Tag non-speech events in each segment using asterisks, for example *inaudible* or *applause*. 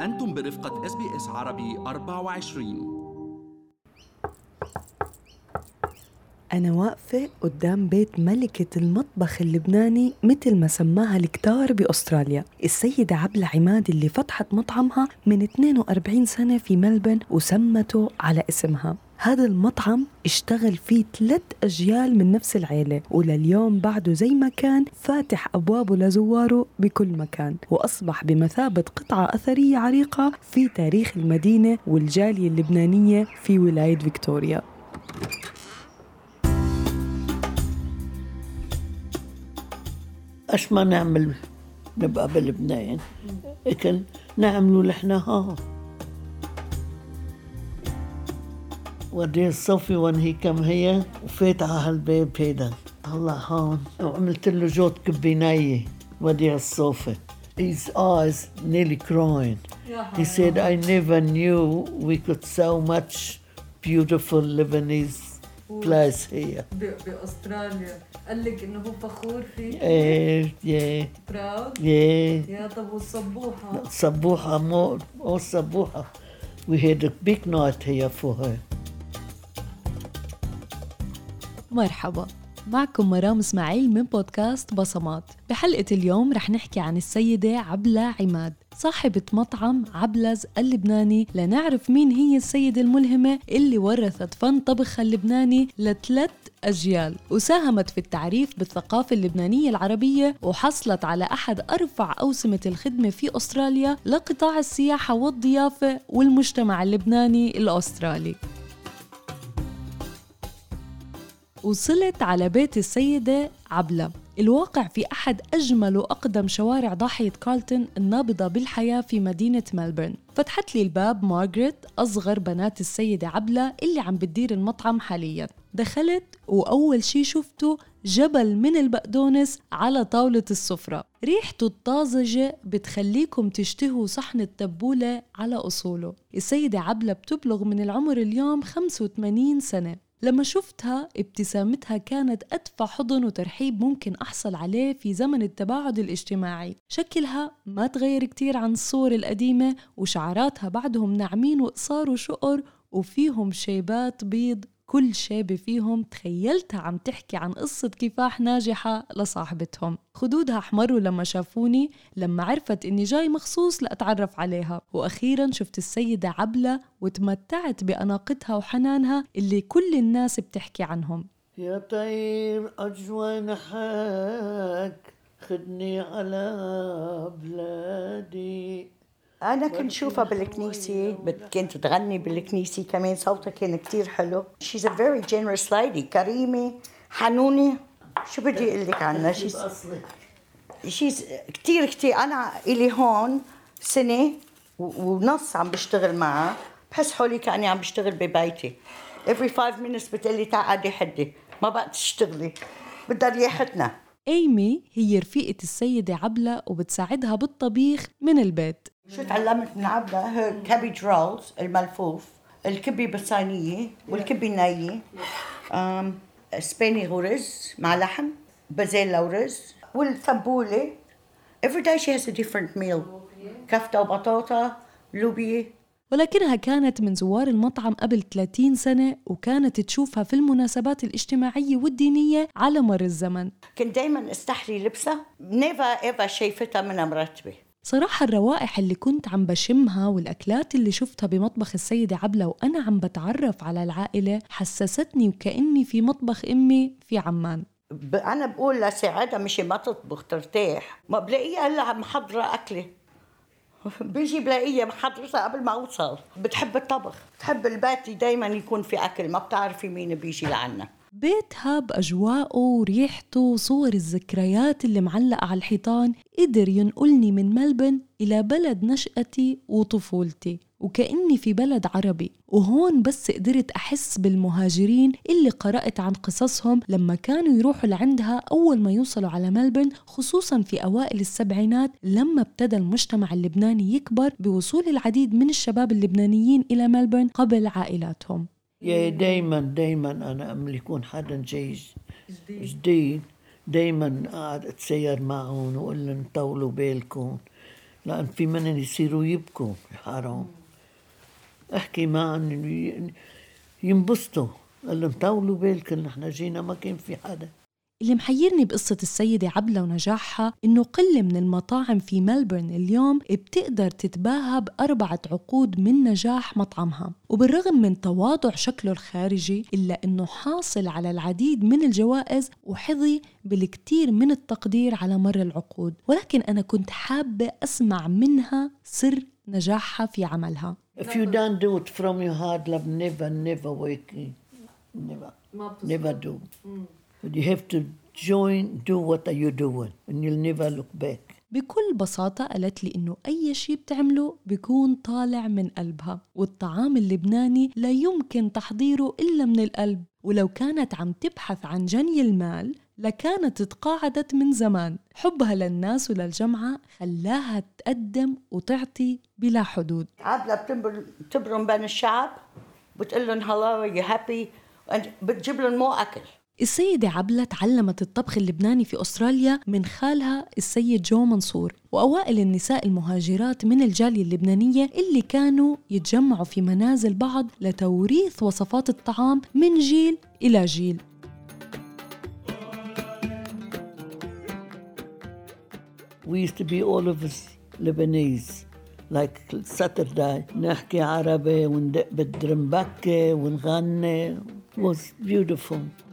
أنتم برفقة SBS عربي 24 أنا واقفة قدام بيت ملكة المطبخ اللبناني مثل ما سماها الكتار بأستراليا. السيدة عبلة عماد اللي فتحت مطعمها من 42 سنة في ملبورن وسمته على اسمها. هذا المطعم اشتغل فيه ثلاث أجيال من نفس العيلة ولليوم بعده زي ما كان فاتح أبوابه لزواره بكل مكان وأصبح بمثابة قطعة أثرية عريقة في تاريخ المدينة والجالية اللبنانية في ولاية فيكتوريا. أش ما نعمل نبقى بلبنان؟ لكن نعملوا لحنا ها. ودي صوفي وين هي كم هي وفات على هالباب هيدا طلع هون وعملت له جوت كبينية ودي الصوفي His eyes nearly crying. He said, I never knew we could so much beautiful Lebanese place here. باستراليا قال لك انه هو فخور فيك Eh, yeah, براود yeah. يا طب والصبوحه صبوحة مو أو صبوحة we had a big night here for her. مرحبا معكم مرام إسماعيل من بودكاست بصمات. بحلقة اليوم رح نحكي عن السيدة عبلة عماد صاحبة مطعم عبلز اللبناني. لنعرف مين هي السيدة الملهمة اللي ورثت فن طبخها اللبناني لثلاث أجيال وساهمت في التعريف بالثقافة اللبنانية العربية وحصلت على أحد أرفع أوسمة الخدمة في أستراليا لقطاع السياحة والضيافة والمجتمع اللبناني الأسترالي. وصلت على بيت السيدة عبلة. الواقع في أحد أجمل وأقدم شوارع ضاحية كارلتون النابضة بالحياة في مدينة ملبورن فتحت لي الباب مارغريت أصغر بنات السيدة عبلة اللي عم بتدير المطعم حاليا. دخلت وأول شي شفته جبل من البقدونس على طاولة السفرة. ريحته الطازجة بتخليكم تشتهوا صحن التبولة على أصوله. السيدة عبلة بتبلغ من العمر اليوم 85 سنة. لما شفتها ابتسامتها كانت أدفع حضن وترحيب ممكن أحصل عليه في زمن التباعد الاجتماعي. شكلها ما تغير كتير عن الصور القديمة وشعراتها بعدهم ناعمين وقصار وشقر وفيهم شيبات بيض. كل شابة فيهم تخيلتها عم تحكي عن قصة كفاح ناجحة لصاحبتهم. خدودها احمروا لما شافوني لما عرفت إني جاي مخصوص لأتعرف عليها. وأخيرا شفت السيدة عبلة وتمتعت بأناقتها وحنانها اللي كل الناس بتحكي عنهم. يا طير أجوانحك خدني على بلادي. أنا كنت شوفها بالكنيسة كانت تغني بالكنيسة كمان صوتها كان كتير حلو. She's a very generous lady كريمة حنونة. شو بدي أقول لك عنها؟ *laughs* She's, أصلي. she's كتير كتير. أنا إلي هون سنة ونص عم بشتغل معها بحس حولي كأني عم بشتغل ببيتي. Every five minutes بتقلي تعالي حدي. ما بقى تشتغلي. بدها رياحتنا. ايمي هي رفيقة السيدة عبلة وبتساعدها بالطبيخ من البيت. شو تعلمت من عبلة؟ ال cabbage rolls الملفوف الكبي بالصينية والكبي النية أم، سبانخ ورز مع لحم بازيلا ورز والتبولة every day she has a different meal. كفتة وبطاطا لوبيا. ولكنها كانت من زوار المطعم قبل 30 سنة وكانت تشوفها في المناسبات الاجتماعية والدينية على مر الزمن. كنت دايما استحلي لبسها. never ever شايفتها منها مرتبة صراحة الروائح اللي كنت عم بشمها والأكلات اللي شفتها بمطبخ السيدة عبلة وأنا عم بتعرف على العائلة حسستني وكأني في مطبخ أمي في عمان. أنا بقول لساعدها مشي ما تطبخ ترتاح. ما بلاقيها إلا عم محضره أكلة. *laughs* بيجي بلاقيها محضرتها قبل ما أوصل. بتحب الطبخ. بتحب البيت دايما يكون في أكل. ما بتعرفي مين بيجي لعنا. بيتها بأجواءه وريحته وصور الذكريات اللي معلقة على الحيطان قدر ينقلني من ملبن إلى بلد نشأتي وطفولتي وكأني في بلد عربي. وهون بس قدرت أحس بالمهاجرين اللي قرأت عن قصصهم لما كانوا يروحوا لعندها أول ما يوصلوا على ملبن خصوصا في أوائل السبعينات لما ابتدى المجتمع اللبناني يكبر بوصول العديد من الشباب اللبنانيين إلى ملبن قبل عائلاتهم. دايما دايما أنا امل يكون حدا جاي جديد. دايما قاعد أتسير معهم وأقول لهم طولوا بالكم لأن في منن يصيروا يبكوا حرام أحكي معهم ينبسطوا. قال لهم طولوا بالكم نحن جينا ما كان في حدا. اللي محيرني بقصة السيدة عبلة ونجاحها إنه قلة من المطاعم في ملبورن اليوم بتقدر تتباهى بأربعة عقود من نجاح مطعمها. وبالرغم من تواضع شكله الخارجي إلا إنه حاصل على العديد من الجوائز وحظي بالكثير من التقدير على مر العقود. ولكن أنا كنت حابة أسمع منها سر نجاحها في عملها. If you don't do it from your heart love never never wake never. never do. You have to join do what are you doing and you'll never look back. بكل بساطة قالت لي إنه أي شي بتعمله بيكون طالع من قلبها والطعام اللبناني لا يمكن تحضيره إلا من القلب. ولو كانت عم تبحث عن جني المال لكانت تقاعدت من زمان. حبها للناس وللجمعة خلاها تقدم وتعطي بلا حدود. بتنبر- بتبرم بين الشعب بتقول لهم hello you happy بتجيب لهم مو أكل. السيدة عبلة تعلمت الطبخ اللبناني في أستراليا من خالها السيد جو منصور وأوائل النساء المهاجرات من الجالية اللبنانية اللي كانوا يتجمعوا في منازل بعض لتوريث وصفات الطعام من جيل إلى جيل. We used to be all of us Lebanese like Saturday نحكي عربي وندق بالدرمبكة ونغني. It was beautiful.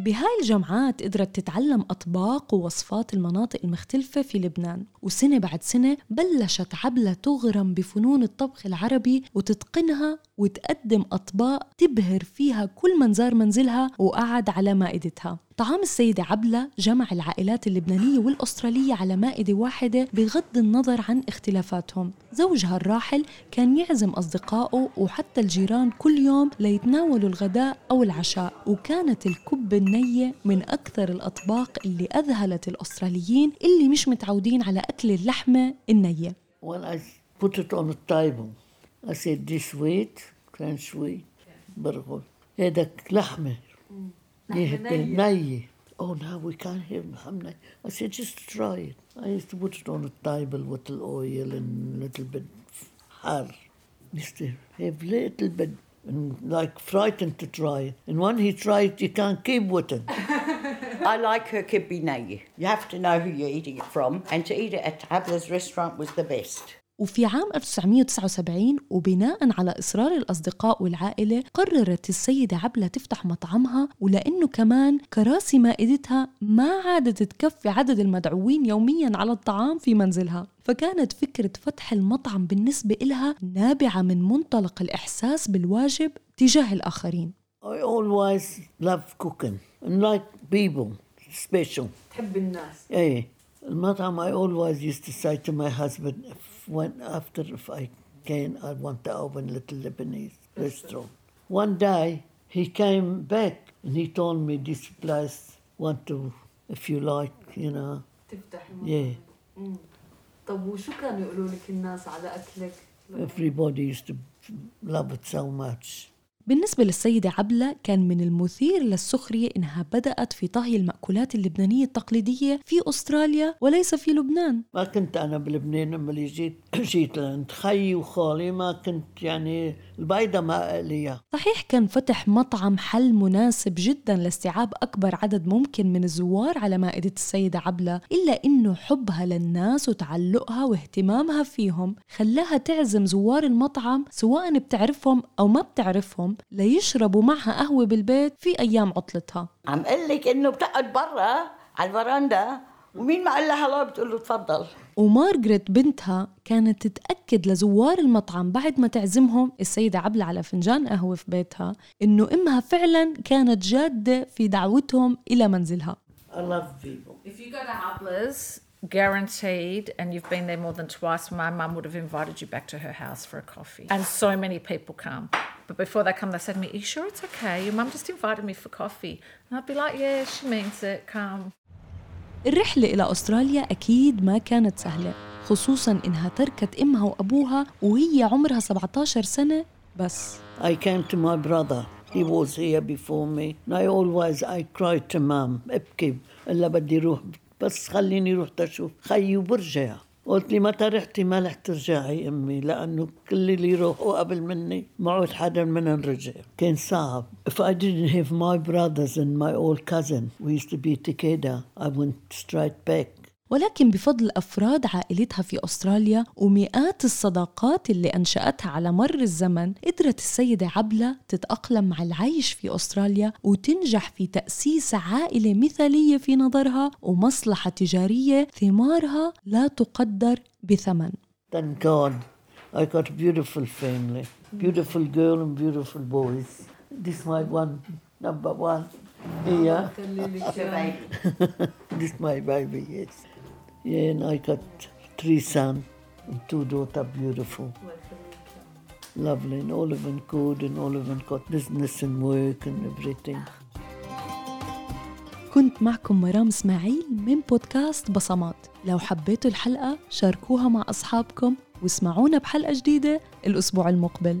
بهاي الجامعات قدرت تتعلم أطباق ووصفات المناطق المختلفة في لبنان وسنة بعد سنة بلشت عبلة تغرم بفنون الطبخ العربي وتتقنها وتقدم أطباق تبهر فيها كل من زار منزلها وقعد على مائدتها. طعام السيدة عبلة جمع العائلات اللبنانية والأسترالية على مائدة واحدة بغض النظر عن اختلافاتهم. زوجها الراحل كان يعزم أصدقائه وحتى الجيران كل يوم ليتناولوا الغداء أو العشاء وكانت الكبة النية من أكثر الأطباق اللي أذهلت الأستراليين اللي مش متعودين على أكل اللحمة النية when I put it on the table I said this weight كان شوي برغل هيدك لحمة نية Oh now we can't have ني I said just try it I used to put it on the table with the oil and a little bit حار used to have little bit and like frightened to try and when he tried you can't keep with it *laughs* I like her kibbe naye. You have to know who you're eating it from, and to eat it at Abla's restaurant was the best. وفي عام 1979 وبناء على إصرار الأصدقاء والعائلة قررت السيدة عبلة تفتح مطعمها ولأنه كمان كراسي مائدتها ما عادت تكفي عدد المدعوين يوميا على الطعام في منزلها. فكانت فكرة فتح المطعم بالنسبة إلها نابعة من منطلق الإحساس بالواجب تجاه الآخرين. I always love cooking and like people special. تحب الناس. Hey, المطعم I always used to say to my husband, when after if I can, I want to open a little Lebanese restaurant. One day he came back and he told me this place want to, if you like, you know, تفتح yeah. طب وشو كانوا يقولوا لك الناس على اكلك؟ Everybody used to love it so much. بالنسبة للسيدة عبلة كان من المثير للسخرية إنها بدأت في طهي المأكولات اللبنانية التقليدية في أستراليا وليس في لبنان. ما كنت أنا بلبنان لما جيت جيت لعند وخالي ما كنت يعني البيضة ما لي صحيح كان فتح مطعم حل مناسب جدا لاستيعاب أكبر عدد ممكن من الزوار على مائدة السيدة عبلة إلا إنه حبها للناس وتعلقها واهتمامها فيهم خلاها تعزم زوار المطعم سواء بتعرفهم أو ما بتعرفهم ليشربوا معها قهوة بالبيت في أيام عطلتها. عم قل لك إنه بتقعد برا على الفرندا ومين ما قال لها هلا بتقول له تفضل. ومارغريت بنتها كانت تتأكد لزوار المطعم بعد ما تعزمهم السيدة عبلة على فنجان قهوة في بيتها إنه إمها فعلا كانت جادة في دعوتهم إلى منزلها I love people. If you go to Abla's, guaranteed, and you've been there more than twice, my mum would have invited you back to her house for a coffee. And so many people come. But before they come, they say to me, Are you sure it's okay? Your mum just invited me for coffee. And I'd be like, Yeah, she means it, come. الرحلة إلى أستراليا أكيد ما كانت سهلة خصوصا إنها تركت إمها وأبوها وهي عمرها 17 سنة بس I came to my brother. He was here before me. And I always, I cried to mom, ابكي إلا بدي روح بس خليني روح تشوف خيي وبرجع قلت لي متى رحتي ما رح ترجعي امي لأنه كل اللي يروحوا قبل مني ما عود حدا منهم رجع كان صعب if I didn't have my brothers and my old cousin we used to be together I went straight back ولكن بفضل أفراد عائلتها في أستراليا ومئات الصداقات اللي أنشأتها على مر الزمن قدرت السيدة عبلة تتأقلم مع العيش في أستراليا وتنجح في تأسيس عائلة مثالية في نظرها ومصلحة تجارية ثمارها لا تقدر بثمن Thank God I got a beautiful family, beautiful girl and beautiful boys. This my one, number one. Yeah, *laughs* this my baby, yes. Yeah, and I got three sons and two daughters, beautiful. Lovely, and all of them good, and all of them got business and work and everything. كنت معكم مرام اسماعيل من بودكاست بصمات لو حبيتوا الحلقة شاركوها مع أصحابكم واسمعونا بحلقة جديدة الأسبوع المقبل